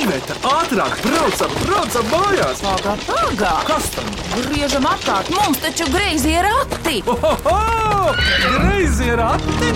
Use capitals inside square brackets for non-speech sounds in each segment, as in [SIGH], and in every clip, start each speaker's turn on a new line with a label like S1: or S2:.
S1: Iveta, ātrāk, braucam, braucam mājās!
S2: Pagā, pagā!
S1: Kas tam?
S2: Griežam apkārt, mums taču greizi ir rati!
S1: Ohoho! Greizi ir ati!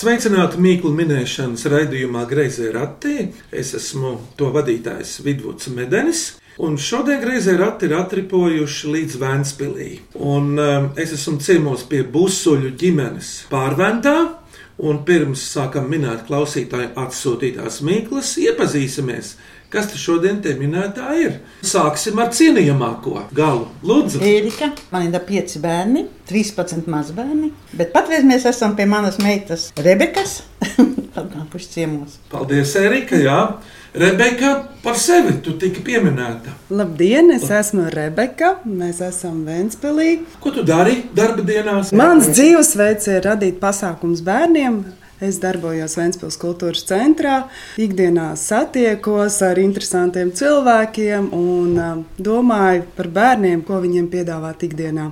S3: Sveicināti Mīklu minēšanas raidījumā Greizē ratī. Es esmu to vadītājs Vidvuds Medenis. Un šodien reizē rati ir atripojuši līdz Vēnspilī. Un um, es esmu ciemos pie Busuļu ģimenes pārventā. Un pirms sākam minēt klausītāju atsūtītās mīklas, iepazīsimies, kas te šodien te minētā ir. Sāksim ar cienījamāko galu. Lūdzu,
S4: Erika, man ir pieci bērni, 13 mazbērni, bet patreiz mēs esam pie manas meitas Rebekas. [LAUGHS] Atnākuši ciemos.
S3: paldies, Erika! Jā. Rebeka, par sevi tu tiki pieminēta.
S5: Labdien, es esmu Rebeka. Mēs esam Vēnspīlī.
S3: Ko tu dari darba dienās?
S5: Mans dzīvesveids ir radīt pasākumus bērniem. Es darbojos Vēncpils kultūras centrā, ikdienā satiekos ar interesantiem cilvēkiem un uh, domāju par bērniem, ko viņiem piedāvāt ikdienā.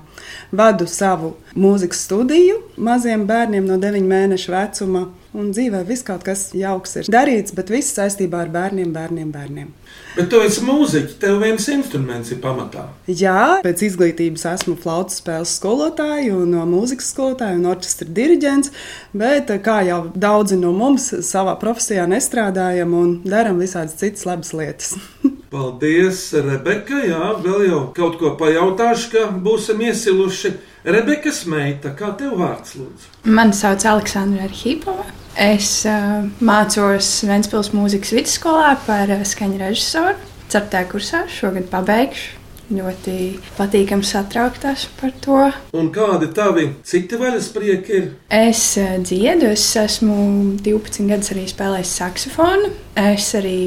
S5: Vadu savu mūzikas studiju maziem bērniem no 9 mēnešu vecuma, un dzīvē viss kaut kas jauks ir darīts, bet viss saistībā ar bērniem, bērniem, bērniem.
S3: Bet tu esi mūziķis, tev viens instruments ir pamatā.
S5: Jā, pēc izglītības esmu flautas spēles skolotāja un no mūzikas skolotāja un orķestra diriģents, bet kā jau daudzi no mums savā profesijā nestrādājam un darām visādas citas labas lietas. [LAUGHS]
S3: Paldies, Rebeka. Jā, vēl jau kaut ko pajautāšu, ka būsim iesiluši. Rebekas meita, kā tev vārds lūdzu?
S6: Mani sauc Aleksandra Arhīpova. Es uh, mācos Vēncpils mūzikas vidusskolā par uh, skaņu režisoru. Ceturtajā kursā šogad pabeigšu. Ļoti patīkami satrauktas par to.
S3: Un kādi tavi citi vaļas prieki ir?
S6: Es uh, dziedu, es esmu 12 gadus arī spēlējis saksofonu. Es arī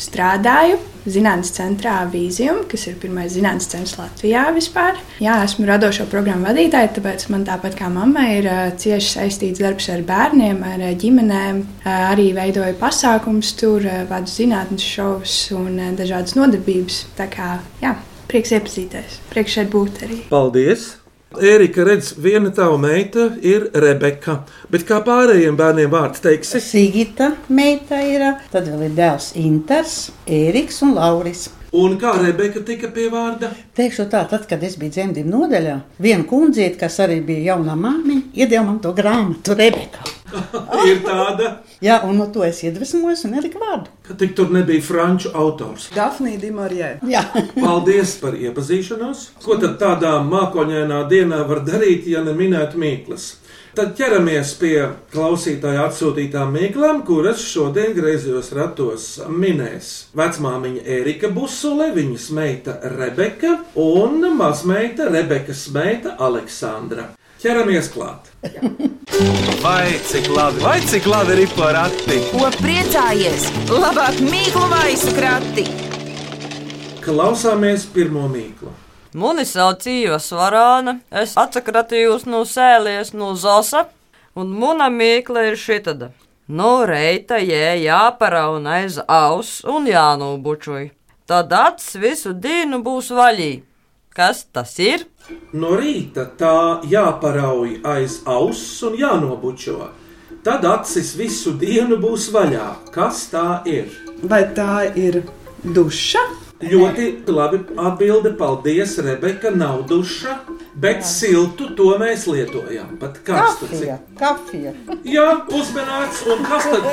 S6: strādāju Zinātnes centrā Vīzijum, kas ir pirmais zinātnes centrs Latvijā vispār. Jā, esmu radošo programmu vadītāja, tāpēc man tāpat kā mammai ir cieši saistīts darbs ar bērniem, ar ģimenēm. Arī veidoju pasākumus tur, vadu zinātnes šovus un dažādas nodarbības. Tā kā, jā, prieks iepazīties, prieks šeit būt arī.
S3: Paldies! Erika, redz, viena tava meita ir Rebeka, bet kā pārējiem bērniem vārds teiksi?
S4: Sigita meita ir, tad vēl ir dēls Inters, Ēriks un Lauris.
S3: Un kā Rebeka tika pie vārda?
S4: Teikšu tā, tad, kad es biju dzemdību nodaļā, viena kundziete, kas arī bija jaunā māmiņa, iedeva man to grāmatu Rebeka. [LAUGHS]
S3: ir tāda,
S4: Jā, un no to es iedvesmojos un ieliku vārdu.
S3: ka tik tur nebija franču autors.
S5: Dafnija Dimorjē.
S4: Jā, [LAUGHS]
S3: Paldies par iepazīšanos. Ko tad tādā mākoņainā dienā var darīt, ja neminētu mīklas? Tad ķeramies pie klausītāja atsūtītām mīklām, kuras šodien griezos ratos minēs. Vecmāmiņa Erika Busule, viņas meita Rebeka un mazmeita Rebekas meita Aleksandra. Ķeramies klāt! [LAUGHS]
S1: Vai cik labi, vai cik labi ir porakti!
S2: Ko priecājies? Labāk mīklu maisu krati!
S3: Klausāmies pirmo mīklu.
S7: Mani sauc Ieva Svarāna, es atsakratījos no sēlies no Zosa, un mana mīkla ir šitada. No reita jē jāparauna aiz aus un jānobučoja. Tad acis visu dienu būs vaļī. Kas tas ir?
S3: No rīta tā jāparauj aiz auss un jānobučo. Tad acis visu dienu būs vaļā. Kas tā ir?
S5: Vai tā ir duša?
S3: Ļoti labi atbilde. Paldies, Rebeka. Nav duša, bet siltu to mēs lietojam. Pat
S4: kafija, kafija.
S3: Jā, uzmanīts. Un kas tad?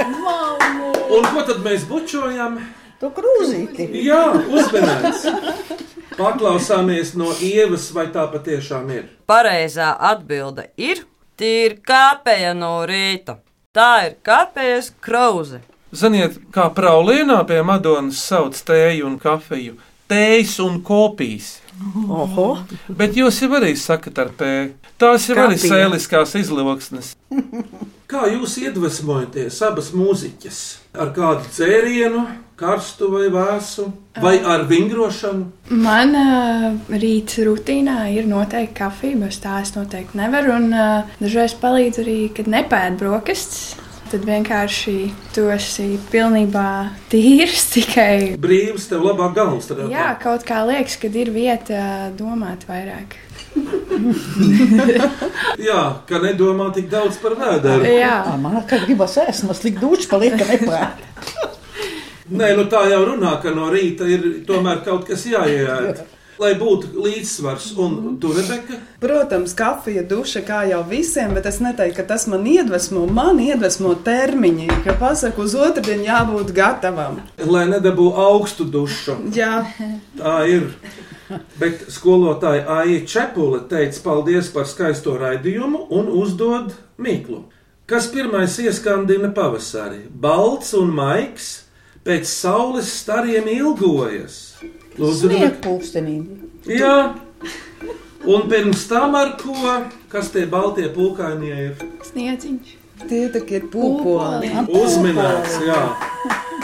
S3: Un ko tad mēs bučojam?
S4: To krūzīti.
S3: Jā, uzmanīts. Paklausāmies no ievas, vai tā patiešām ir.
S7: Pareizā atbilde ir tīra kāpēja no rīta. Tā ir kāpējas krauze.
S3: Ziniet, kā Praulienā pie Madonas sauc tēju un kafiju. Tējas un kopijas.
S4: Oho,
S3: Bet jūs jau arī sakat ar pēju. Tās ir arī
S5: Kapija.
S3: sēliskās izloksnes. Kā jūs iedvesmojaties abas mūziķas? Ar kādu dzērienu, karstu vai vēsu, vai ar vingrošanu?
S6: Manā rīta rutīnā ir noteikti kafija, bez tā es noteikti nevaru. Un uh, dažreiz palīdz arī, kad nepēd brokastis. Tad vienkārši tu esi pilnībā tīrs, [LAUGHS] tikai
S3: Brīvs, tev labāk galvas strādā.
S6: jā, kaut kā liekas, ka ir vieta domāt vairāk. [LAUGHS]
S3: Jā, ka nedomā tik daudz par vēderu.
S6: Jā,
S4: Ā, Man kā gribas ēst, no slikta duša paliek, ka nepēr.
S3: Nē, nu tā jau runā, ka no rīta ir tomēr kaut kas jāiet. Lai būtu līdzsvars, un tu, Rebeka,
S5: Protams, kafija, duša kā jau visiem, bet es neteiktu, ka tas man iedvesmo. Man iedvesmo termiņi, ka pasaku uz otru dienu jābūt gatavam.
S3: lai nedabū augstu dušu.
S5: Jā,
S3: Tā ir. Bet skolotāja Aija Čepule teica paldies par skaisto raidījumu un uzdod mīklu. Kas pirmais ieskandina pavasari? Balts un maigs, pēc saules stariem ilgojas. Lūdzu,
S4: pulkstenī.
S3: Jā, un pirms tam ar ko? Kas tie baltie pulkainie ir?
S6: sniedziņš.
S5: tie tak ir pūpoli.
S3: Uzminēts, jā.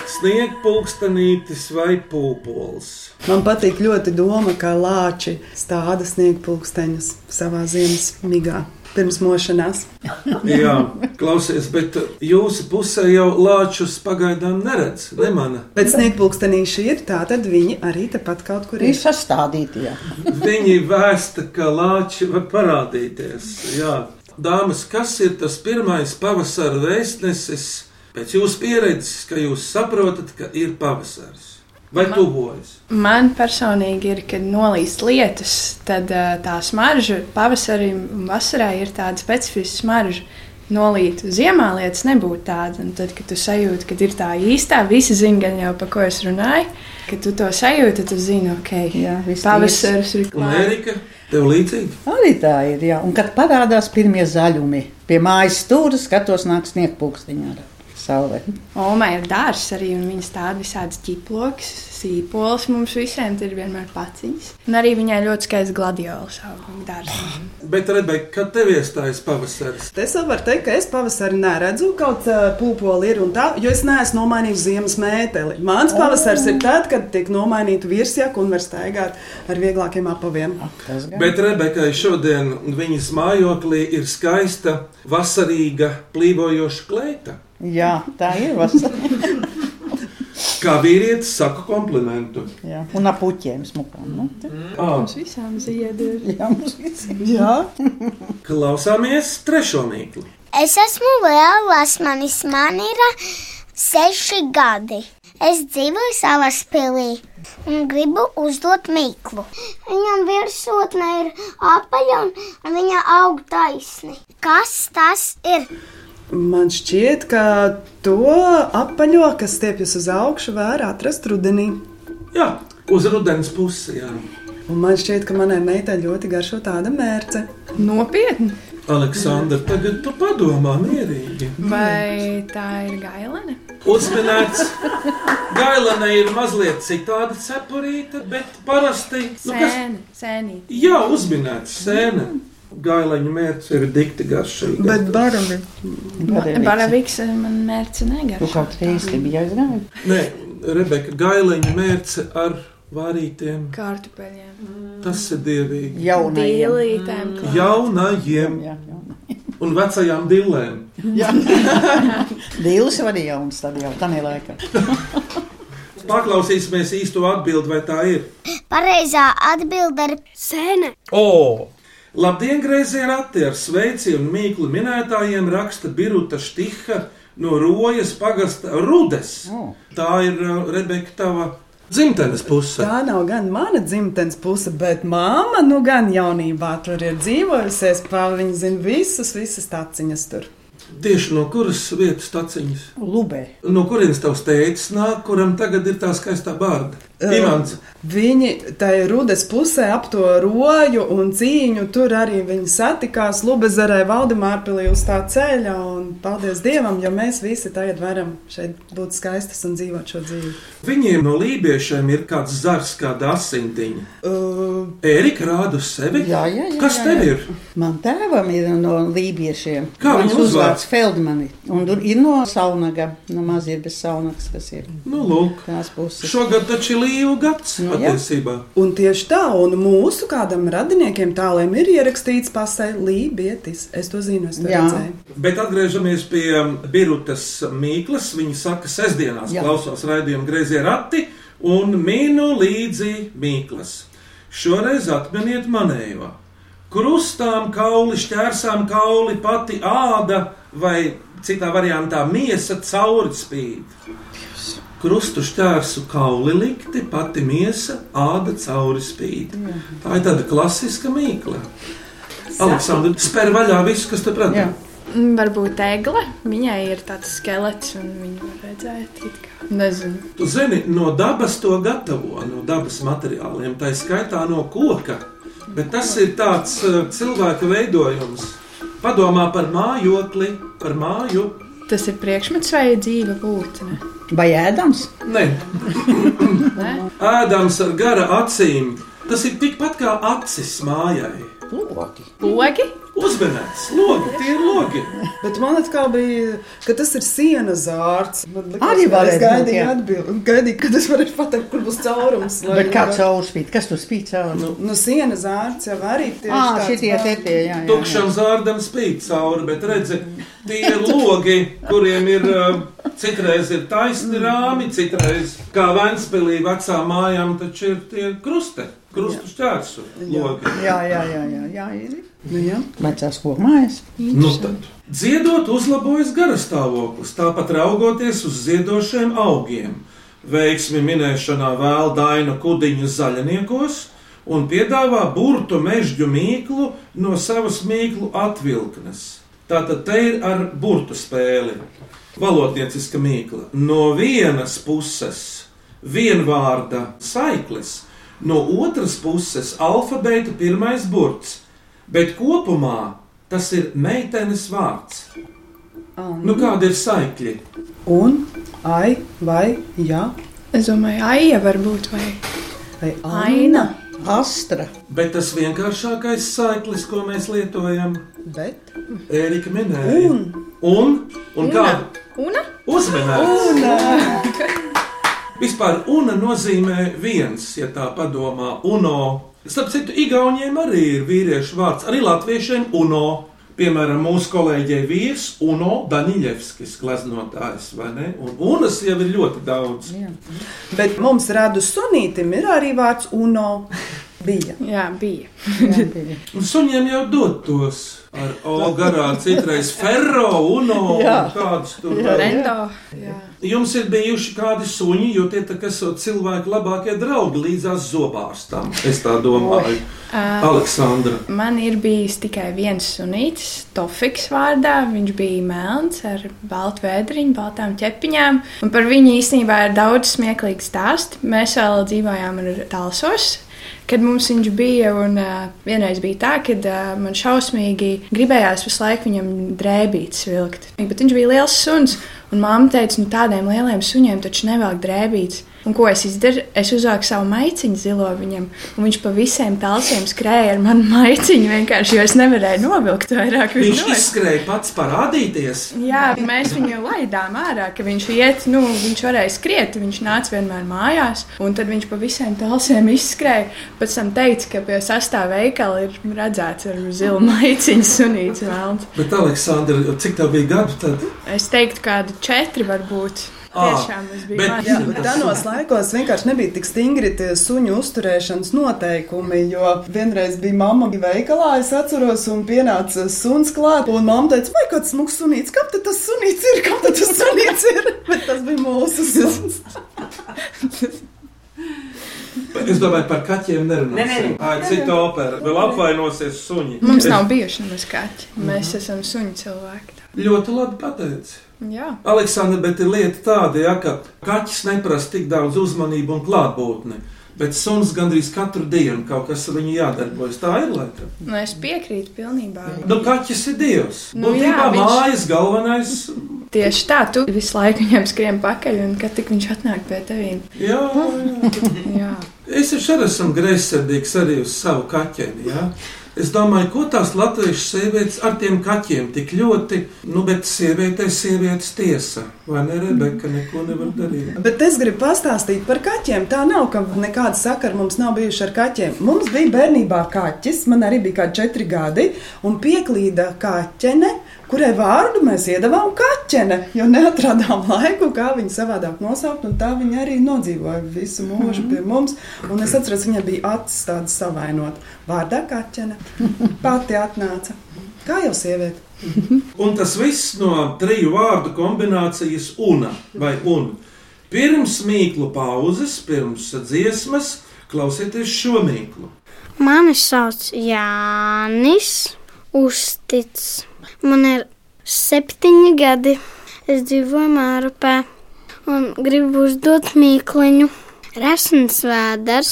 S3: Sniegpulkstenītis vai pūpols.
S5: Man patīk ļoti doma, ka lāči stāda sniegpulksteņus savā ziemas migā. Pirms mošanās. [LAUGHS]
S3: Jā, klausies, bet jūsu pusē jau lāčus pagaidām neredz, nemana.
S5: Bet sniegpulkstenīši ir, tā tad viņi arī tepat kaut kur
S4: Ir
S5: ir.
S4: sastādīti, jā. [LAUGHS]
S3: Viņi vēsta, ka lāči var parādīties. Jā. Dāmas, kas ir tas pirmais pavasara vēstnesis pēc jūsu pieredzes, ka jūs saprotat, ka ir pavasars? Vai tuvojas?
S6: Man personīgi ir, kad nolīst lietus, tad uh, tā smarža pavasarim un vasarai ir tāda specifiska smarža. Nolīt ziemā lietas nebūtu tādas, un tad, kad tu sajūti, ka ir tā īstā, visi zina, gan jau par ko es runāju, kad tu to sajūti, tad tu zini, ok,
S4: Jā,
S6: pavasaris ir klāts.
S3: Erika, tev līdzīgi?
S4: Arī tā ir, jā. Un kad parādās pirmie zaļumi, pie mājas stūra skatos nāk ar saulē.
S6: Omai ir dārsts arī, un viņas tāda visādas ķiploks, sīpols mums visiem ir vienmēr paciņas. Un arī viņai ļoti skaists gladiols auguma dārsts.
S3: Bet, Rebeka, kad tev iestājas pavasaris?
S5: Es jau varu teikt, ka es pavasarī neredzu kaut kāda pūpola ir un tā, jo es neesmu nomainījis ziemas mēteli. Mans pavasaris ir tad, kad tiek nomainīta virsjaka un var staigāt ar vieglākiem apaviem.
S3: Bet Rebekai šodien viņas mājoklī ir skaista, vasarīga, plīvojoša kleita.
S4: Jā, tā ir vasara. [LAUGHS]
S3: Kā vīrietis saka komplimentu.
S4: Jā. Un ap puķiem smukām. Nu, te-
S3: Ah,
S6: Mums visām ziedu.
S4: jā, mums visiem. Jā. [LAUGHS]
S3: klausāmies trešo mīklu.
S8: Es esmu Liela Lasmanis, man ir seši gadi. Es dzīvoju savā pilī un gribu uzdot mīklu. Viņam virsotne ir apaļa un viņa aug taisni. Kas tas ir?
S5: Man šķiet, ka to apaļo, kas stiepjas uz augšu, var atrast rudenī.
S3: Jā, uz rudens pusi. Jā.
S5: Un man šķiet, ka manai meitai ļoti garšo tāda mērce.
S6: Nopietni.
S3: Aleksandra, tagad tu padomā mierīgi.
S6: Vai tā ir gailene?
S3: Uzminēts, gailene ir mazliet citāda cepurīta, bet parasti. Nu, kas,
S6: Sēne, sēnī.
S3: jā, uzminēts sēne. Gaileņa mērķis ir dikti garšīga.
S5: Bet barami.
S6: Baraviks man mērķi
S4: Tu
S6: negaršo.
S4: kaut reizi biji aizgājis.
S3: Nē, Rebeka, gaileņa mērķis ar vārītiem.
S6: Kartupeļiem,
S3: Tas ir dievīgi.
S4: Jaunajiem.
S6: dīlītēm.
S3: Jaunajiem
S4: Jā, jā.
S3: un vecajām dillēm.
S4: Dīlis [LAUGHS] var arī jauns, tad jau tādā laikā. [LAUGHS]
S3: Paklausīsimies īsto atbildi, vai tā ir.
S8: Pareizā atbilde ir sēne.
S1: O!
S3: Labdien, grazē rati ar sveici un mīklu minētājiem raksta Biruta Štiha no Rojas pagasta Rudes.
S4: O.
S3: Tā ir uh, Rebeka tava dzimtenes puse.
S5: Tā nav gan mana dzimtenes puse, bet māma nu gan jaunībā tur ir dzīvojusies. Viņa zina visas, visas taciņas tur.
S3: Tieši no kuras vietas taciņas?
S4: Lubē.
S3: No kurienes tavs tēvs nāk, kuram tagad ir tā skaistā bārda? Ivans.
S5: Viņi tajā rudas pusē ap to roju un cīņu tur arī viņi satikās Lubezerē, Valdemārpilī uz tā ceļa. Un paldies Dievam, jo mēs visi tagad varam šeit būt skaistas un dzīvot šo dzīvi.
S3: Viņiem no lībiešiem ir kāds zars, kāda asintiņa.
S5: Uh,
S3: Erika rāda uz sevi.
S4: Jā, jā, jā,
S3: Kas tev ir?
S4: Man tēvam ir no lībiešiem.
S3: Kā uzvārds?
S4: uzvārds Feldmani. Un tur ir no Saunaga, no Mazirbes Saunagas, kas ir
S3: Nu, lūk.
S4: tās puses.
S3: Šogad taču ir līvu gads
S4: Nu, jā.
S3: patiesībā.
S5: un tieši tā, un mūsu kādam radiniekiem tālēm ir ierakstīts pasē lībietis. Es to zinu, es to
S4: Jā.
S5: redzēju.
S3: Bet atgriežamies pie Birutas Mīklas. Viņa saka, sestdienās
S4: Jā.
S3: klausos raidījumu grazē rati un minu līdzi Mīklas. Šoreiz atminiet manējo. krustām kauli, šķērsām kauli, pati āda vai citā variantā miesa cauri spīd. Krustu šķērsu kauli likti, pati miesa, āda cauri spīd. Tā ir tāda klasiska mīkla. Aleksandra, spēr vaļā visu, kas te prātā.
S6: Mm, Varbūt egle. Viņai ir tāds skelets, un viņa var redzēt, it kā. Nezinu.
S3: Tu zini, no dabas to gatavo, no dabas materiāliem, tā skaitā no koka. Bet tas ir tāds uh, cilvēka veidojums. Padomā par mājokli, par māju.
S6: Tas ir priekšmets vai dzīva būtne?
S4: Vai ēdams?
S3: Nē,
S6: Nē?
S3: ēdams ar gara acīm. Tas ir tikpat kā acis mājai.
S4: Logi.
S6: Logi?
S3: Uzmanīts, logi, tie ir logi.
S5: Bet man atkal bija, ka tas ir sienas zārds. Man likās,
S4: Arī
S5: gaidīju,
S4: jā.
S5: atbildi, gaidīju, kad es varēšu pateikt, kur būs caurums. lai-
S4: Bet kā caurspīd? Kas tur spīd cauri?
S5: Nu, nu sienas zārds jau arī tieši
S4: Ā,
S5: tāds
S4: šitie te tie, jā, jā.
S3: Tukšam zārdam spīd cauri, bet redzi, tie ir logi, kuriem ir citreiz ir taisni rāmi, citreiz kā Vēnspilī vecā mājām, taču ir tie kruste, krustu šķērsu logi.
S4: Jā, jā, jā, jā, jā, ir.
S5: Nu, jā.
S4: Vecās kokmājas.
S3: Nu, tad. Dziedot, uzlabojas garastāvoklis, tāpat raugoties uz ziedošiem augiem. Veiksmi minēšanā vēl dainu kudiņu zaļniekos un piedāvā burtu mežģu mīklu no savas mīklu atvilknes. Tātad te ir ar burtu spēli. Valodnieciska mīkla. No vienas puses vienvārda saiklis, no otras puses alfabēta pirmais burts, bet kopumā tas ir meitenes vārds. Nu, kāda ir saikļi?
S5: Un, ai, vai, jā,
S6: Es domāju, aija varbūt vai
S5: vai
S6: aina.
S4: Astra.
S3: Bet tas vienkāršākais saiklis, ko mēs lietojam,
S5: Bet,
S3: Ērika minēja. Un, un, un kā
S6: Una?
S3: uzmanīts? [LAUGHS] Vispār una nozīmē viens, ja tā padomā, uno. Starp citu, Igauniem arī ir vīriešu vārds, arī latviešiem uno. Piemēram, mūsu kolēģei vīrs Uno Daniļevskis, glaznotājs, vai ne? Un unas jau ir ļoti daudz.
S5: bet mums radu sunītim ir arī vārds uno. Bija.
S6: Jā, bija.
S4: Jā, bija. [LAUGHS]
S3: Un suņiem jau dod tos ar O garā, citreiz ferro, uno, un kādus tur
S4: Jā.
S6: Rendo. Jā.
S3: Jums ir bijuši kādi suņi, jo tie tā kā esot cilvēku labākie draugi līdzās zobārstam. Es tā domāju. Aleksandra.
S6: Man ir bijis tikai viens sunītis, Tofiks vārdā. Viņš bija melns ar baltu vēdriņu, baltām ķepiņām. Un par viņu īstenībā ir daudz smieklīgu stāstu. Mēs vēl dzīvojām ar Talsos. Kad mums viņš bija, un uh, vienreiz bija tā, ka uh, man šausmīgi gribējās visu laiku viņam drēbītas vilkt. Bet viņš bija liels suns, un mamma teica, nu tādiem lieliem suņiem taču nevelk drēbītas. Un ko es izdarīju? Es uzvāku savu maiciņu zilo viņam, un viņš pa visiem talsiem skrēja ar manu [LAUGHS] maiciņu. Vienkārši, jo es nevarēju novilkt vairāk.
S3: Viņš
S6: nost.
S3: izskrēja pats parādīties.
S6: Jā, mēs viņu laidām ārā, ka viņš iet, nu, viņš varēja skriet, viņš nāca vienmēr mājās, un tad viņš pa visiem talsiem izskrēja. Pēc tam teica, ka pie sastāvā veikala ir redzēts ar zilu [LAUGHS] maiciņu sunīts vēlns.
S3: Bet, Aleksandra, cik tev bija gadu tad?
S6: Es teiktu, kādi četri varbūt.
S3: Ā,
S6: Tiešām tas bija
S3: bet
S5: tādos laikos vienkārši nebija tik stingri tie suņu uzturēšanas noteikumi. Jo vienreiz bija mamma bija veikalā, es atceros, un pienāca suns klāt. Un mamma teica, vai kāds smags sunīts, kam tas sunīts ir? Kam tas sunīts ir? [LAUGHS] Bet tas bija mūsu suns.
S3: Es domāju, par kaķiem nerunāsim.
S4: Ne, ne, ne.
S3: Ai, cita opera. Vēl apvainosies suņi.
S6: Mums nav bijuši nemaz kaķi. Mēs esam suņu cilvēki.
S3: Ļoti labi pateici.
S6: Jā.
S3: Aleksandra, bet ir lieta tāda, ja, ka kaķis neprasa tik daudz uzmanību un klātbūtni. Bet suns gandrīz katru dienu kaut kas ar viņu jādarbojas. Tā ir lieta.
S6: Nu, es piekrītu pilnībā.
S3: Nu, kaķis ir dievs.
S6: Nu,
S3: Būtībā
S6: jā, viņš-
S3: mājas galvenais.
S6: Tieši tā, tu visu laiku viņam skrien pakaļ, un kad tik viņš atnāk pie tevis.
S3: Jā, [LAUGHS] jā.
S6: Jā.
S3: Es arī esmu greizsirdīgs arī uz savu kaķeni. Ja? Es domāju, ko tās latviešu sievietes ar tiem kaķiem tik ļoti, nu, bet sievietei sievietes tiesa, vai ne, Rebeka, neko nevar darīt.
S5: Bet es gribu pastāstīt par kaķiem. Tā nav, ka nekāda sakara mums nav bijuši ar kaķiem. Mums bija bērnībā kaķis, man arī bija kādi četri gadi, un pieklīda kaķene kurai vārdu mēs iedavām kaķene, jo neatradām laiku, kā viņu savādāk nosaukt. Tā viņa arī nodzīvoja visu mūžu pie mums. Un es atceros, viņa bija acis tāda savainot. Vārdā kaķene pati atnāca. Kā jau sieviete.
S3: Un tas viss no triju vārdu kombinācijas una vai un. Pirms mīklu pauzes, pirms dziesmas, klausieties šo mīklu.
S8: Mani sauc Jānis Uztic. Man ir septiņi gadi. Es dzīvoju Mārupē un gribu uzdot mīkliņu. Resns vēders,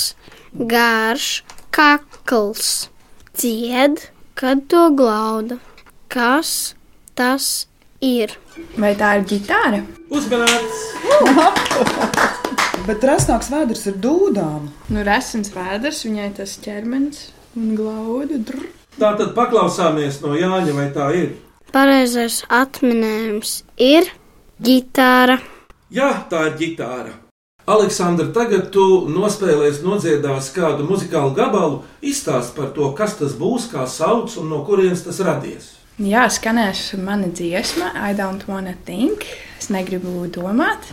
S8: garš, kakls, dzied, kad to glauda. Kas tas ir?
S6: Vai tā ir ģitāra?
S3: Uzmanīts!
S5: Bet rasnāks vēders ir dūdām.
S6: Nu, resns vēders, viņai tas ķermenis un glauda. Drr.
S3: Tā tad paklausāmies no Jāņa, vai tā ir.
S8: Pareizais atminējums ir ģitāra.
S3: Jā, tā ir ģitāra. Aleksandra, tagad tu nospēlēsi, nodziedāsi kādu muzikālu gabalu, izstāst par to, kas tas būs, kā sauc un no kurienes tas radies.
S6: Jā, skanēs mana dziesma, I don't wanna think. Es negribu domāt.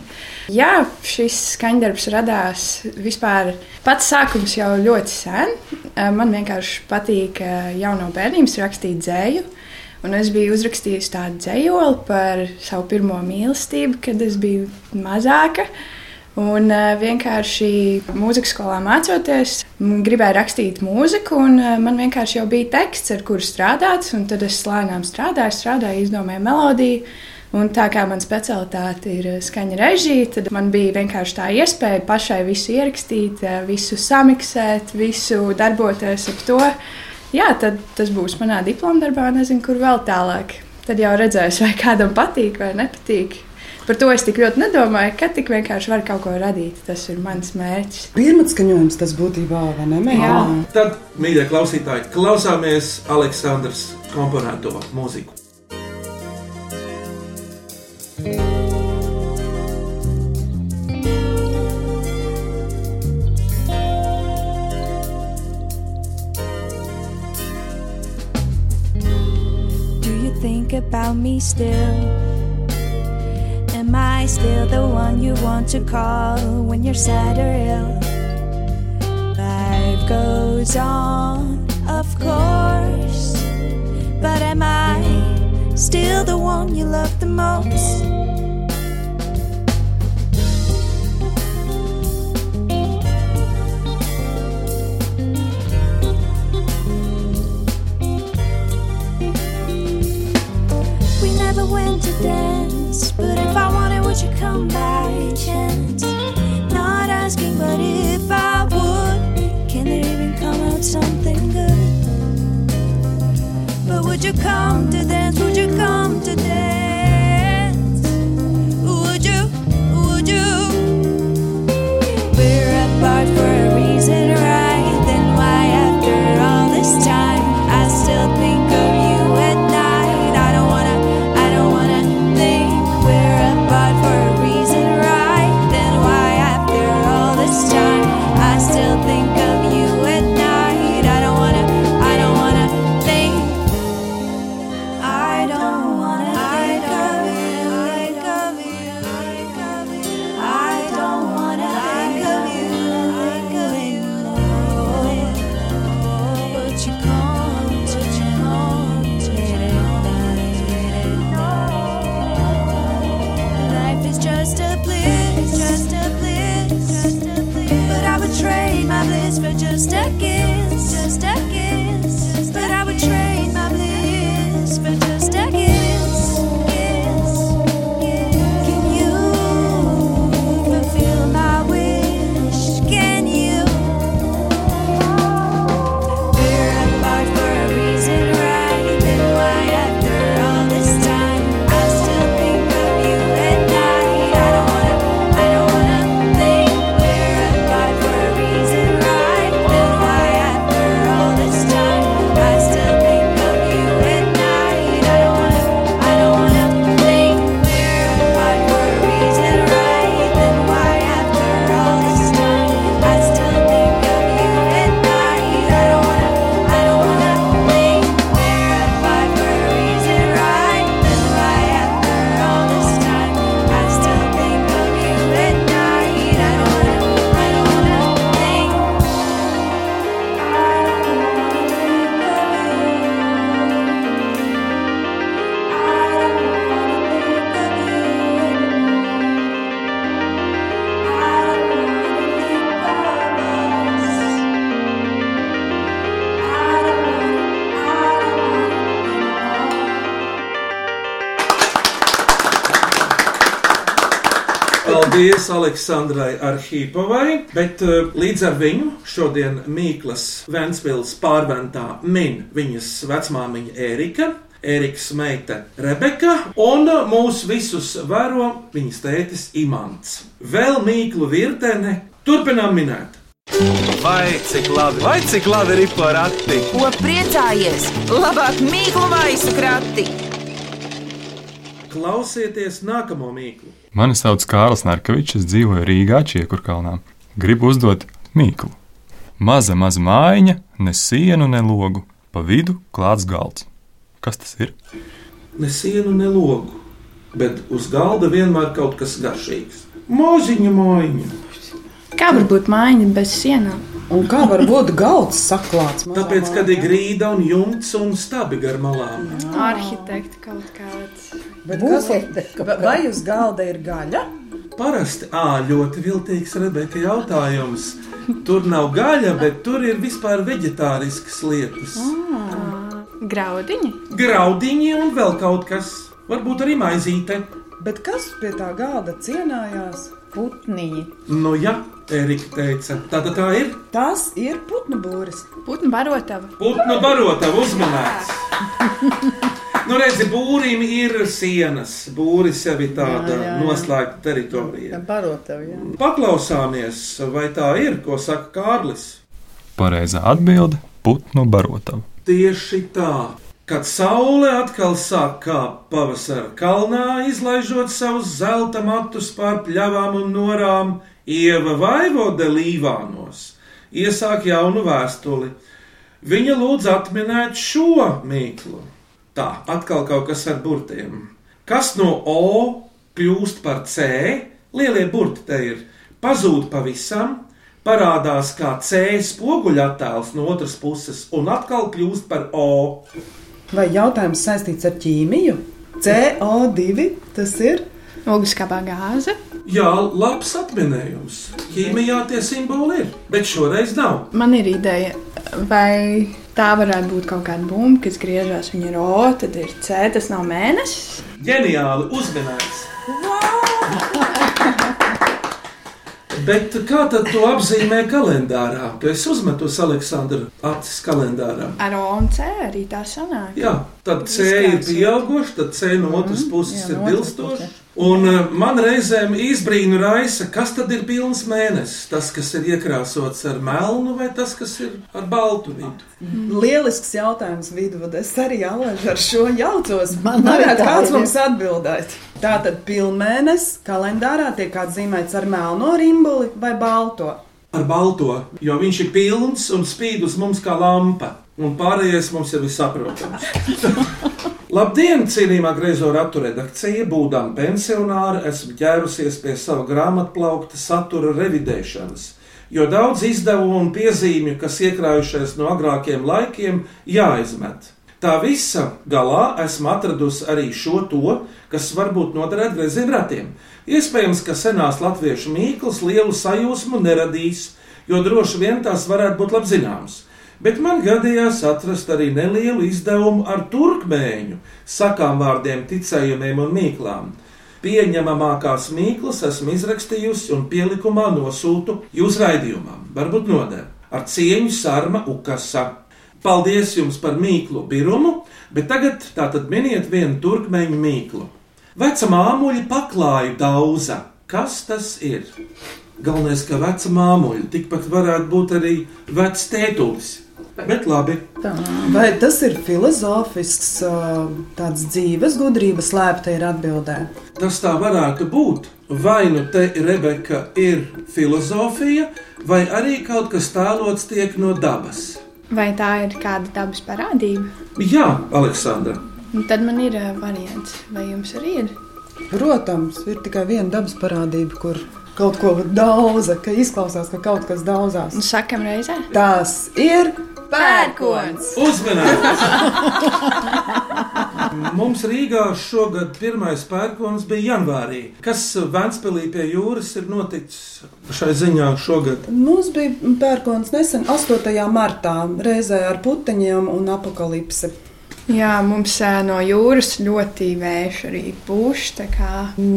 S6: Jā, šis skaņdarbs radās vispār pats sākums jau ļoti sen. Eh, Man vienkārši patīk eh, jau no bērnības rakstīt dzēju. Un es biju uzrakstījis tādu dzējoli par savu pirmo mīlestību, kad es biju mazāka. Un uh, vienkārši mūzikas skolā mācoties, gribēju rakstīt mūziku, un uh, man vienkārši jau bija teksts, ar kuru strādāt. Tad es lēnām strādāju, strādāju, izdomāju melodiju. Un tā kā man specialitāte ir uh, skaņa režija, tad man bija vienkārši tā iespēja pašai visu ierakstīt, visu samiksēt, visu darboties ap to. Jā, tad tas būs manā diploma darbā, nezinu, kur vēl tālāk. Tad jau redzēs, vai kādam patīk vai nepatīk. Par to es tik ļoti nedomāju, ka tik vienkārši var kaut ko radīt. Tas ir mans mērķis.
S5: Pirmatskaņojums tas būtībā vai ne? Mēģinā?
S6: Jā.
S3: Tad, mīļie klausītāji, klausāmies Aleksandras komponēto mūziku.
S9: Do you think about me still? Am I still the one you want to call when you're sad or ill? Life goes on, of course. But am I still the one you love the most? For just a kiss,
S3: Paldies Aleksandrai Arhīpovai, bet uh, līdz ar viņu šodien Mīklas Ventspils pārventā min viņas vecmāmiņa Ērika. Erikas meita Rebeka un mūs visus vēro viņas tētis Imants. Vēl mīklu virtene turpinām minēt.
S1: Vai cik labi, vai cik labi ir porakti?
S2: Ko priecājies? Labāk mīklu maisu krati!
S3: Klausieties nākamo mīklu.
S10: Mani sauc Kārlis Narkevičs, es dzīvoju Rīgā, Čiekurkalnā. Gribu uzdot mīklu. Maza, maza mājiņa, ne sienu, ne logu, pa vidu klāts galds. Kas tas ir?
S3: Ne sienu, ne logu, bet uz galda vienmēr kaut kas garšīgs. Mūziņa mājiņa.
S6: Kā var būt mājiņa bez sienām?
S5: Un kā var būt galds saklāts? mazā
S3: Tāpēc, kad ir grīda un jumts un stabi gar malām.
S6: Arhitekti kaut kāds.
S5: Bet kas, va- vai uz galda ir gaļa?
S3: Parasti, ā, ļoti viltīgs Rebeka jautājums. Tur nav gaļa, bet tur ir vispār vegetāriskas lietas.
S6: Graudiņi?
S3: Graudiņi un vēl kaut kas. Varbūt arī maizīte.
S5: Bet kas pie tā galda cienājās?
S4: Putniņi.
S3: Nu, jā, Erika teica, tāda tā ir.
S5: Tas ir putnu būris.
S6: Putnu barotava.
S3: Putnu barota uzmanēts. Nu, redzi, būrim ir sienas. Būris jau ir tāda
S4: Jā, jā, jā.
S3: noslēgta teritorija.
S4: Barotavi, jā.
S3: Paklausāmies, vai tā ir, ko saka Kārlis.
S10: Pareizā atbilde - putnu barotava.
S3: Tieši tā. Kad saule atkal sāk kāpt pavasara kalnā, izlaižot savus zelta matus pār pļavām un norām, Ieva Vaivode Līvānos iesāk jaunu vēstuli. Viņa lūdz atminēt šo mīklu. Tā, atkal kaut kas ar burtiem. Kas no O kļūst par C? Lielie burti te ir. Pazūd pavisam, parādās kā C spoguļa attēls no otras puses, un atkal kļūst par O.
S5: Vai jautājums saistīts ar ķīmiju? CO2 tas ir.
S6: Ogliskāpā gāze.
S3: Jā, labs atminējums. Ķīmijā tie simboli ir, bet šoreiz nav.
S6: Man ir ideja, vai tā varētu būt kaut kāda bumba, kas griežas. Viņa ir O, tad ir C, tas nav mēnesis.
S3: Ģeniāli uzmanīts. Bet kā tad to apzīmē kalendārā? Tu esi uzmetus Aleksandra acis kalendārā.
S6: Ar O un C arī tā sanāk.
S3: Jā, tad C ir pieauguši, tad C no otras puses
S4: jā,
S3: ir bilstoši. Un uh, man reizēm izbrīnu raisa, kas tad ir pilns mēnesis. Tas, kas ir iekrāsots ar melnu, vai tas, kas ir ar baltu vidu.
S5: Lielisks jautājums viduvadē. Es arī Alež, ar šo jaucos.
S4: Man tā
S5: kāds mums atbildēt. Tātad pilnmēnesis kalendārā tiek atzīmēts ar melno rimbuli vai balto.
S3: Ar balto, jo viņš ir pilns un spīd uz mums kā lampa. Un pārējais mums jau ir saprotams. [LAUGHS] Labdien, cienījamā griezo ratu redakcija, būdama pensionāra, esmu ķērusies pie sava grāmatplaukta satura revidēšanas, jo daudz izdevumu un piezīmju, kas iekrājušies no agrākiem laikiem, jāizmet. Tā visa galā esmu atradusi arī šo to, kas varbūt noderēt grieziem ratiem. Iespējams, ka senās latviešu mīklas lielu sajūsmu neradīs, jo droši vien tās varētu būt labi zināmas. Bet man gadījās atrast arī nelielu izdevumu ar turkmēņu, sakām vārdiem, ticējumiem un mīklām. Pieņemamākās mīklas esmu izrakstījusi un pielikumā nosūtu jūsu raidījumam, varbūt noder ar cieņu Sārma Ukasa. Paldies jums par mīklu birumu, bet tagad tātad miniet vienu turkmeņu mīklu. Veca māmuļa paklāju dauza. Kas tas ir? Galvenais, ka veca māmuļa tikpat varētu būt arī vecs tētulis. Bet labi,
S5: Vai tas ir filozofisks, tāds dzīves gudrības slēpta ir atbildē?
S3: tas tā varētu būt. Vai nu te Rebeka ir filozofija, vai arī kaut kas tēlots tiek no dabas.
S6: Vai tā ir kāda dabas parādība?
S3: Jā, Aleksandra,
S6: Un tad man ir variants, vai jums arī ir?
S5: Protams, ir tikai viena dabas parādība, kur kaut ko daudza, ka izklausās, ka kaut kas daudzās.
S6: Un sakam reizē?
S5: Tas ir
S6: Pērkons!
S3: uzmanīgs! [LAUGHS] Mums Rīgā šogad pirmais pērkons bija janvārī. Kas Vēnspēlī pie jūras ir noticis šai ziņā šogad?
S5: Mums bija pērkons nesen, 8. martā, reizē ar puteņiem un apakalipsi.
S6: Jā, mums no jūras ļoti vējš arī pūš.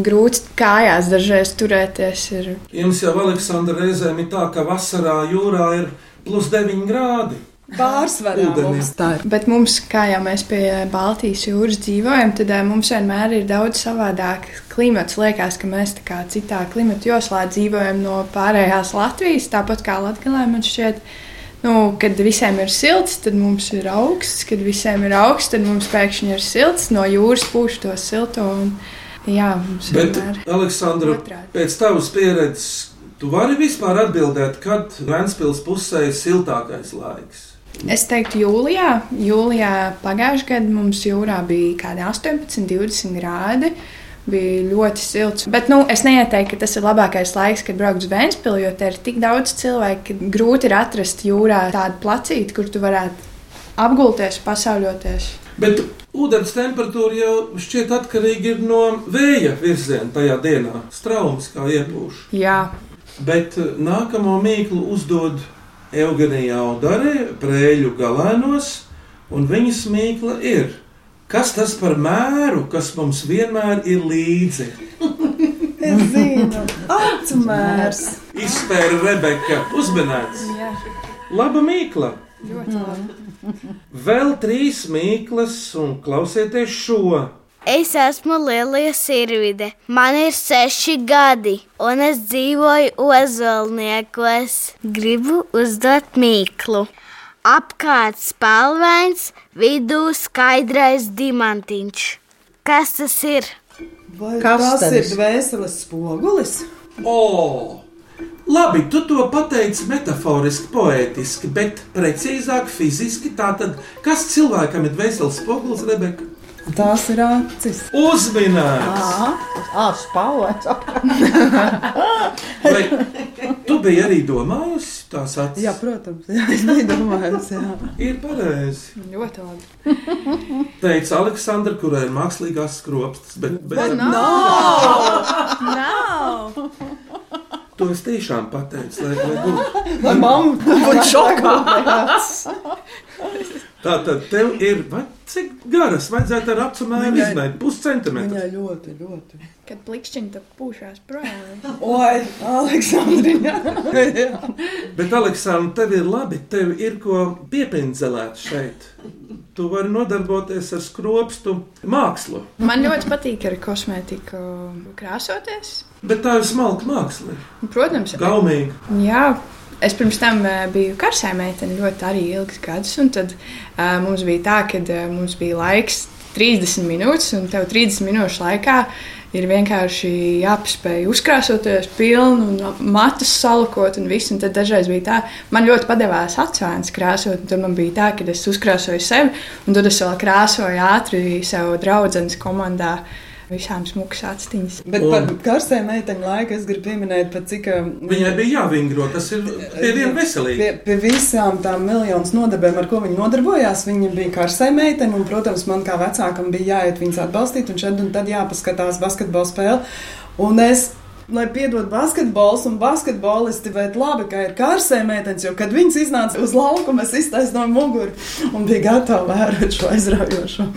S6: Grūti kājās dažreiz turēties. Ir.
S3: Jums jau, Aleksandra, reizēm ir tā, ka vasarā jūrā ir plus 9 grādi.
S5: Pārsvarā mums tā ir.
S6: Bet mums, kā jau mēs pie Baltijas jūras dzīvojam, tad ā, mums vienmēr ir daudz savādāk klimats. Liekas, ka mēs tā kā citā klimata joslā dzīvojam no pārējās Latvijas, tāpat kā Latvijā man šķiet. Nu, kad visiem ir silts, tad mums ir augsts. Kad visiem ir augsts, tad mums pēkšņi ir silts. No jūras pūš to silto. Un, jā, mums
S3: Bet,
S6: vienmēr
S3: Aleksandra,
S6: otrādi.
S3: pēc tavas pieredzes, tu vari vispār atbildēt, kad Vēnspils pusē ir siltākais laiks?
S6: Es teiktu, jūlijā, jūlijā pagājušajā gadā mums jūrā bija kaut kādi 18, 20 grādi. Bija ļoti silts. Bet nu, es neieteiktu, ka tas ir labākais laiks, kad braukt uz Vēnspili, jo te ir tik daudz cilvēku, ka grūti ir atrast jūrā tādu placīti, kur tu varētu apgulties, pasauļoties.
S3: Bet ūdens temperatūra jau šķiet atkarīga no vēja virziena tajā dienā. Straums kā iepūš.
S6: Jā,
S3: Bet eh, nākamo mīklu uzdod Eugenija Audare, prēļu galēnos, un viņas mīkla ir. Kas tas par mēru, kas mums vienmēr ir līdzi? [LAUGHS]
S5: Es zinu, acu mērs.
S3: Izspēra Rebeka, uzmanīts. Laba mīkla!
S6: ļoti labi.
S3: Vēl trīs mīklas, un klausieties šo.
S8: Es esmu Lielija Sirvide. Man ir seši gadi, un es dzīvoju Ozolniekos. Gribu uzdot mīklu. Apkārt spēlvains, vidū skaidrais diamantiņš. Kas tas ir?
S5: Vai
S4: Kas
S5: tas
S4: tad
S5: ir
S4: es-
S5: dvēseles spogulis?
S3: O! Labi, tu to pateici metaforiski, poētiski, bet precīzāk fiziski. Tātad, kas cilvēkam ir dvēseles spogulis, Rebeka?
S5: Tās ir acis.
S4: Ah, spālēts.
S3: Vai tu biji arī domājusi tās acis?
S5: Jā, protams, jā, es biju domājusi. Jā.
S3: Ir pareizi.
S6: Ļoti labi.
S3: Teica Aleksandra, kurai ir mākslīgās skropstas, bet, bet
S6: Nav!
S3: to es tiešām pateicu, lai, lai būtu.
S5: Vai mamma būtu šokā?
S3: Tā tad tev ir, vai cik garas vajadzētu ar
S5: Viņai-
S3: izmēt? Puscentimetru.
S5: Viņai ļoti, ļoti.
S6: Kad plikšķiņi tad pūšās projām.
S5: Oi, Aleksandrija! [LAUGHS]
S3: Bet, Aleksandra, tev ir labi, tev ir ko piepindzelēt šeit. Tu vari nodarboties ar skropstu mākslu.
S6: Man ļoti patīk ar kosmētiku krāsoties.
S3: Bet tā ir smalka māksla.
S6: Protams,
S3: Gaumīga.
S6: Jā, es pirms tam eh, biju karsē meitene ļoti arī ilgus gadus. un Tad uh, mums bija tā, ka uh, mums bija laiks 30 minūtes, un tev 30 minūšu laikā ir vienkārši jāpaspēj uzkrāsoties pilnu un matus salakot un visu. Un tad dažreiz bija tā, man ļoti padevās atsvērns krāsot, un tad man bija tā, ka es uzkrāsoju sevi, un tad es vēl krāsoju ātri sev draudzenes komandā. Visām smukas atstiņas.
S5: Bet par karsēm meiteņu laiku es gribu pieminēt, pat cik. um,
S3: Viņai bija jāvingro, tas ir pie viena veselīga.
S5: Pie, pie visām tām miljonus nodarbēm, ar ko viņi nodarbojās, viņa bija karsē meitene. Un, protams, man kā vecākam bija jāiet viņas atbalstīt, un šeit un tad jāpaskatās basketbola spēle. Un es, lai piedod basketbols un basketbolisti, bet labi, ka ir karsē meitenes, jo kad viņas iznāca uz laukumu, es iztaisnoju no muguru un biju gatava vērot šo aizraujošo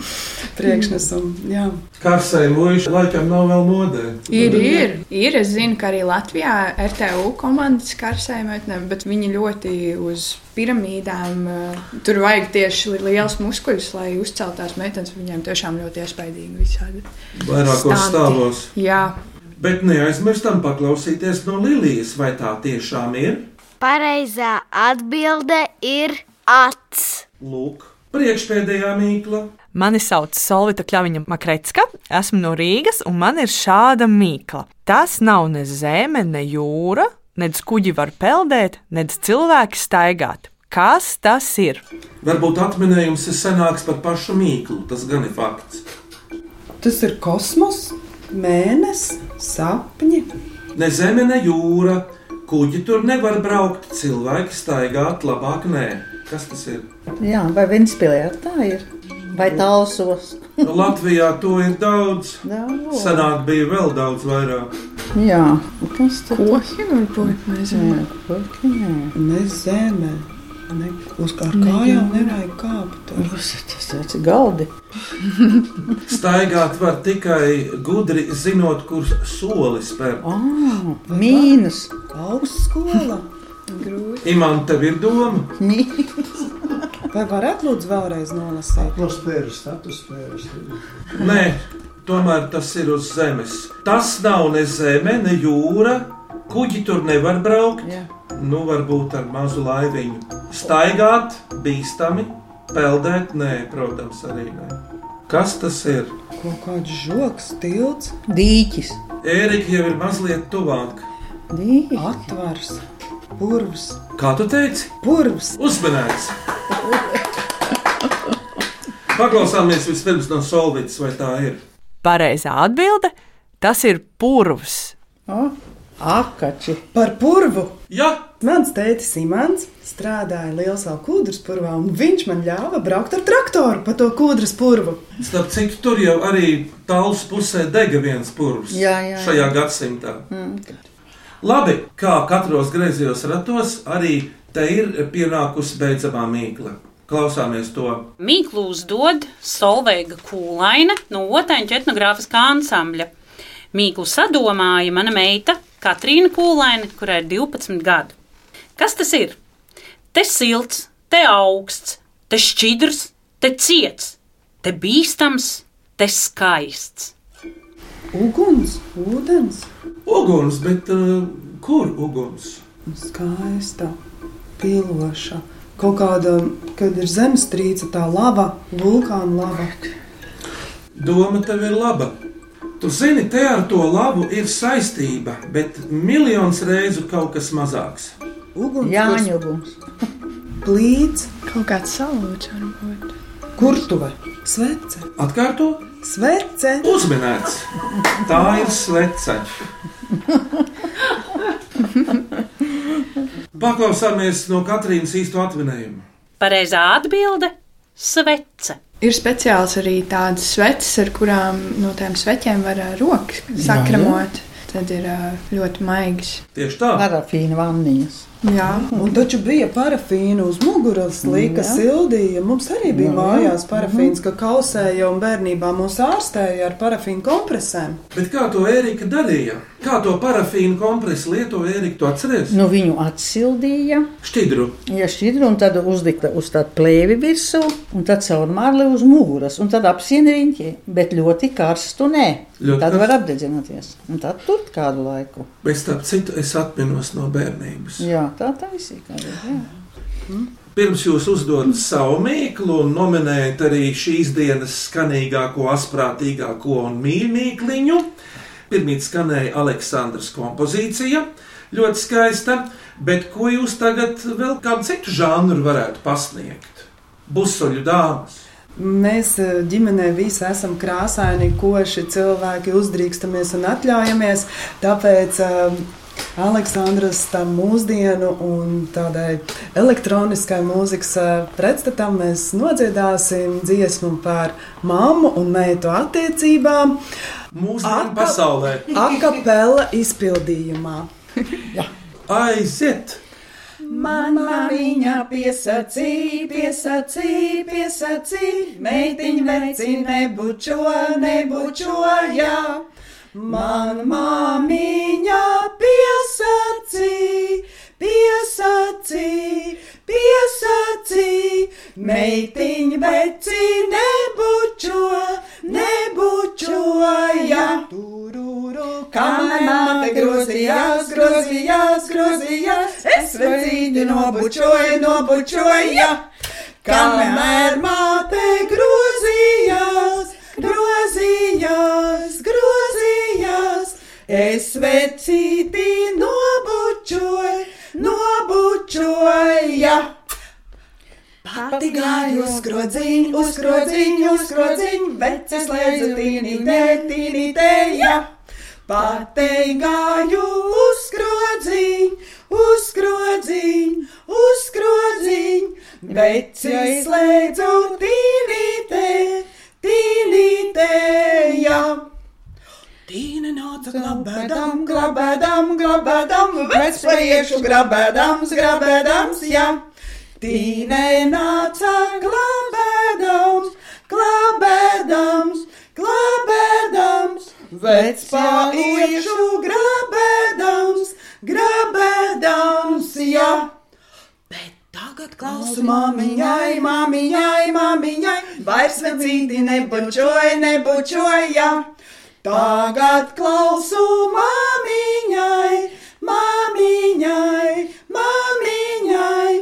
S5: priekšnesumu. Jā.
S3: Karsai mūžā laikam nav vēl modē.
S6: Ir, ir, ir. Es zinu, ka arī Latvijā RTU komandas karsējumiem, bet viņi ļoti uz piramīdām. eh, Tur vajag tieši liels muskuļus, lai uzceltās meitenes. Viņiem tiešām ļoti iespaidīgi visādi.
S3: Vairākos stāvos.
S6: Jā,
S3: Bet neaizmirstam paklausīties no Lilijas, vai tā tiešām ir?
S8: Pareizā atbilde ir acs.
S3: Lūk, priekšpēdējā mīkla.
S11: Mani sauc Solvita Kļaviņa Makretska, esmu no Rīgas, un man ir šāda mīkla. Tas nav ne zeme, ne jūra, nedz kuģi var peldēt, nedz cilvēki staigāt. Kas tas ir?
S3: Varbūt atminējums ir senāks par pašu mīklu, tas gan ir fakts.
S5: Tas ir kosmos, mēnesis, sapņi.
S3: Ne zeme, ne jūra, kuģi tur nevar braukt, cilvēki staigāt labāk nē. Kas tas ir?
S4: Jā, vai Ventspīlē tā ir? Vai tālsos?
S3: Latvijā to ir daudz.
S4: Daudz.
S3: Senāk bija vēl daudz vairāk.
S4: Jā, kas tas
S6: koki varbūt nezinu.
S4: ir?
S5: Ne zeme. Ne, uz kā kājām nevajag kāpt.
S4: Tas ir galdi. [LAUGHS]
S3: Staigāt var tikai gudri zinot, kur soli spērt.
S4: Oh, mīnus.
S5: Augstskola.
S3: Imants, tev ir doma?
S5: Vai varētu lūdzu vēlreiz nolasīt?
S12: Atmosfēras, atmosfēras.
S3: Nē, tomēr tas ir uz zemes. Tas nav ne zeme, ne jūra. Kuģi tur nevar braukt.
S4: Jā.
S3: Nu, varbūt ar mazu laiviņu. Staigāt, bīstami, peldēt, nē, protams, arī nē. Kas tas ir?
S5: Kaut kāds žoks, tilts,
S4: Dīķis.
S3: Ērika jau ir mazliet tuvāk.
S4: Dīķis.
S5: atvars, purvs.
S3: Kā tu teici?
S5: Purvs.
S3: Uzmanīgs! Paklausāmies vispirms no Solvītas, vai tā ir.
S11: Pareizā atbilde - tas ir purvs.
S4: O, akači.
S5: Par purvu.
S3: Jā,
S5: Mans tētis Imants strādāja Lielā kūdras purvā, un viņš man ļāva braukt ar traktoru pa to kūdras purvu.
S3: starp citu, tur jau arī tālus pusē dega viens purvs
S4: Jā, jā, jā.
S3: šajā gadsimtā.
S4: Mm.
S3: Labi, kā katros griezījos ratos, arī te ir pienākusi beidzamā mīkla. Klausāmies to.
S13: Mīklu uzdod Solveiga Kūlaina no Otāņu etnogrāfiskā ansambļa. Mīklu sadomāja mana meita Katrīna Kūlaina, kurai ir 12 gadi. Kas tas ir? Te silts, te augsts, te šķidrs, te ciets, te bīstams, te skaists.
S5: Uguns, ūdens,
S3: Uguns, bet uh, kur uguns?
S5: skaista, piloša. Kaut kāda, kad ir zemestrīce, tā lava, vulkāna lava.
S3: Doma tev ir laba. Tu zini, te ar to labu ir saistība, bet miljonus reižu kaut kas mazāks.
S5: Uguns,
S4: Jāņa uguns.
S5: plīts,
S6: Kaut kāds salūts varbūt.
S5: kurtuve, svece,
S3: Atkārto,
S5: svece.
S3: uzminēts. Tā ir svece. Paklausāmies no Katrīnas īsto atminējumu.
S13: Pareizā atbilde - svece.
S6: Ir speciāls arī tādas sveces, ar kurām no tām sveķēm var rokas sakramot. Tad ir ļoti maigas.
S3: Tieši tā.
S4: Parafīna vanniņas.
S6: Jā,
S5: Un taču bija parafīna uz muguras, lika
S4: Jā.
S5: sildīja. Mums arī bija
S4: Jā.
S5: mājās parafīns, ka kausēja un bērnībā mūs ārstēja ar parafīnu kompresēm.
S3: Bet kā to Ērika darīja? Kā to parafīnu kompresu lietoja Ērika? Tu atceries?
S4: Nu, viņu atsildīja,
S3: Šķidru.
S4: ja šķidru, un tad uzlika uz tādu plēvi virsū, un tad caur marli uz muguras, un tad apsieni riņķi, bet ļoti karstu nē.
S3: Ļoti
S4: tad
S3: karstu?
S4: var apdedzināties, un tad tur kādu laiku.
S3: Bet starp citu, es atminos no bērnības.
S4: Jā, tā ir, jā.
S3: Pirms jūs uzdodat savu mīklu un nominējat arī šīs dienas skanīgāko, asprātīgāko un mīļākliņu, pirmīt skanēja Aleksandras kompozīcija. Ļoti skaista, bet ko jūs tagad vēl kādu citu žanru varētu pasniegt? Busoļu dāmas.
S5: Mēs eh, ģimenē visi esam krāsaini, koši cilvēki, uzdrīkstamies un atļaujamies. Tāpēc Aleksandras tam mūsdienu un tādai elektroniskai mūzikas pretstatam mēs nodziedāsim dziesmu par mammu un meitu attiecībām.
S3: Mūsdienu pasaulē. [LAUGHS]
S5: Akapela izpildījumā.
S3: Aiziet!
S14: Mana viņa piesacīja, piesacīja, piesacīja, meitiņa veci nebučo, nebučoja. Man māmiņa piesacīja, piesacīja, piesacīja, meitiņa veci nebučo, nebučoja. Kamēr māte grozījās, grozījās, grozījās, es vecīti nobučoju, nobučoju. Kamēr māte grozījās, grozījās, es vecīti nobučoju, nobučoju. Pati gāju uz skrodziņu, uz skrodziņu, uz skrodziņu, vecis lēdza tīnītē, tīnītē, ja. Pati gāju uz skrodziņu, uz skrodziņu, uz skrodziņu, vecis lēdza tīnītē, tīnītē, ja. Tīna nāca glabēdam, glabēdam, glabēdam, vec pa iekšu grabēdams, grabēdams, jā. tīnē nāca glabēdams, glabēdams, vecs paiešu grabēdams, grabēdams, jā. Bet tagad klausu māmiņai, māmiņai, māmiņai, vairs vecīti nebučoja, nebučoja. Tagad klausu māmiņai, māmiņai, māmiņai,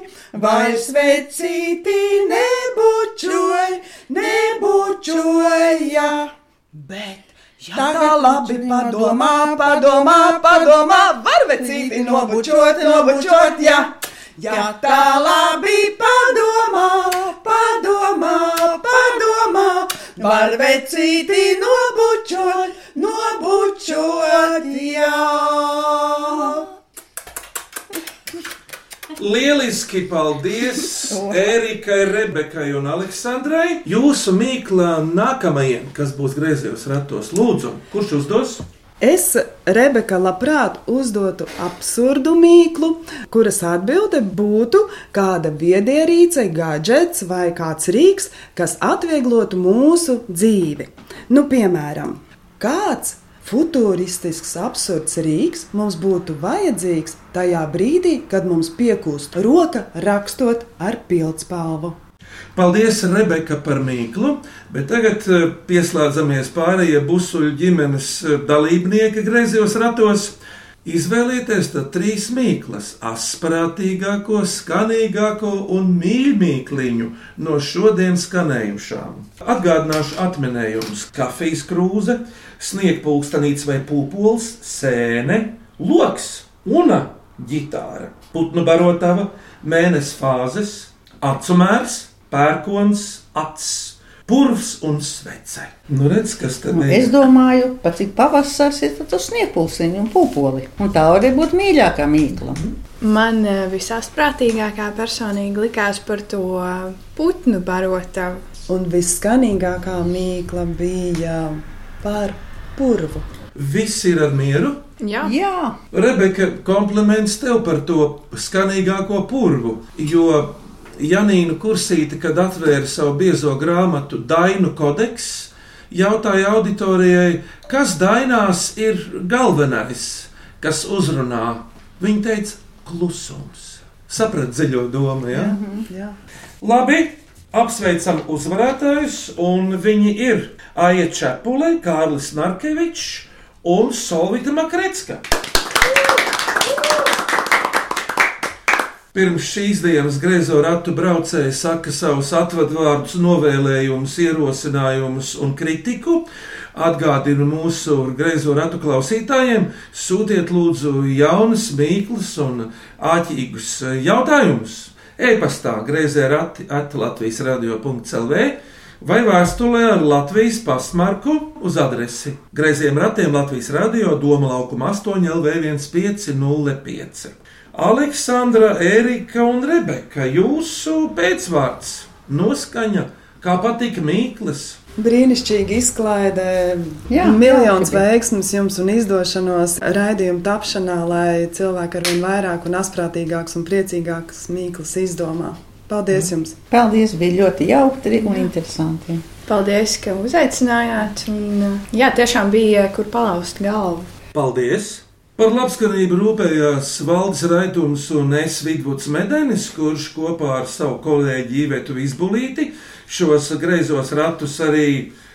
S14: vairs vecīti nebučoja, nebučoja. Bet Ja tā labi padomā, padomā, padomā, var vecīti nobučot, nobučot, jā. Ja tā labi padomā, padomā, padomā, var vecīti nobučot, nobučot, jā.
S3: Lieliski, paldies [LAUGHS] Erikai, Rebekai un Aleksandrai. Jūsu mīkla nākamajam, kas būs griezījos ratos, lūdzu, kurš uzdos?
S5: Es, Rebeka, labprāt uzdotu absurdu mīklu, kuras atbilde būtu kāda viedierīce, gadgets vai kāds rīks, kas atvieglotu mūsu dzīvi. Nu, piemēram, kāds futuristisks, absurds rīks mums būtu vajadzīgs tajā brīdī, kad mums piekūst roka rakstot ar pildspalvu.
S3: Paldies, Rebeka, par mīklu, bet tagad eh, pieslēdzamies pārējie busuļu ģimenes eh, dalībnieki griezījos ratos. Izvēlieties tad trīs mīklas, asprātīgāko, skanīgāko un mīļākliņu no šodienas skanējušām. Atgādināšu atminējumus: kafijas krūze, sniegpulkstenīts vai pūpols, sēne, loks, una, ģitāra, putnu barotava, mēnesis fāzes, acumērs, pērkons, acs. Purvs un svece. Nu, redz, kas tad
S4: Nu,
S3: ir?
S4: es domāju, pat cik pavasaris ir, tad uz sniegpulsiņu un pupoli. Un tā arī būtu mīļākā mīkla.
S6: Man eh, visasprātīgākā personīgi likās par to putnu barotavu.
S5: Un visskanīgākā mīkla bija par purvu.
S3: Viss ir ar mieru.
S6: Jā.
S4: Jā.
S3: Rebeka, kompliments tev par to skanīgāko purvu. Jo Janīna Kursīte, kad atvēra savu biezo grāmatu Dainu kodeks, jautāja auditorijai, kas dainās ir galvenais, kas uzrunā. Viņa teica, klusums. Saprat dziļo domu, ja?
S5: Mhm, jā.
S3: Labi, apsveicam uzvarētājus, un viņi ir Aija Čepule, Kārlis Narkevičs un Solvita Makretska. Pirms šīs dienas griezo ratu braucēji saka savus atvadvārdus, novēlējumus, ierosinājumus un kritiku. Atgādinu mūsu griezo ratu klausītājiem, sūtiet lūdzu jaunas, mīklas un āķīgus jautājumus. E-pastā griezē rati at Latvijas radio.clv vai vēstulē ar Latvijas pasmarku uz adresi Greiziem ratiem Latvijas radio Doma laukuma 8 LV1505. Aleksandra, Erika un Rebeka, jūsu pēcvārds, noskaņa, kā patika Mīklis.
S5: Brīnišķīgi izklaidē,
S4: Jā,
S5: miljonus
S4: jā,
S5: veiksmus jums un izdošanos raidījuma tapšanā, lai cilvēki arvien vairāk un asprātīgāks un priecīgāks mīklas izdomā. Paldies jums!
S4: Paldies, bija ļoti jautri un interesanti.
S6: Paldies, ka uzaicinājāt. Un, eh, jā, tiešām bija kur palauzt galvu.
S3: Paldies! Par labskanību rūpējās Valdis Raitums un es Vidvuds Medenis, kurš kopā ar savu kolēģi Īvetu Izbulīti šos greizos ratus arī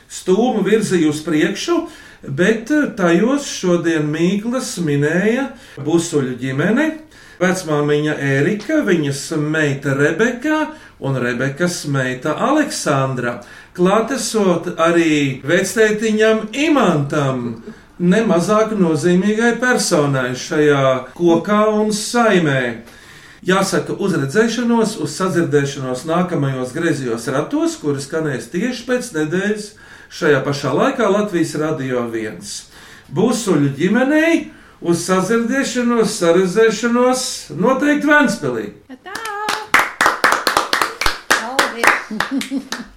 S3: stūmu virzīja uz priekšu, bet tajos šodien Mīklas minēja Busuļu ģimene, vecmāmiņa Erika, viņas meita Rebeka un Rebekas meita Aleksandra. Klātesot arī vectētiņam Imantam nemazāk nozīmīgai personai šajā kokā un saimē. Jāsaka, uzredzēšanos, uz sadzirdēšanos nākamajos griezījos ratos, kuri skanēs tieši pēc nedēļas šajā pašā laikā Latvijas Radio 1. Būsuļu ģimenei uz sadzirdēšanos, saredzēšanos noteikti Vēnspilī.
S4: Paldies! [LAUGHS]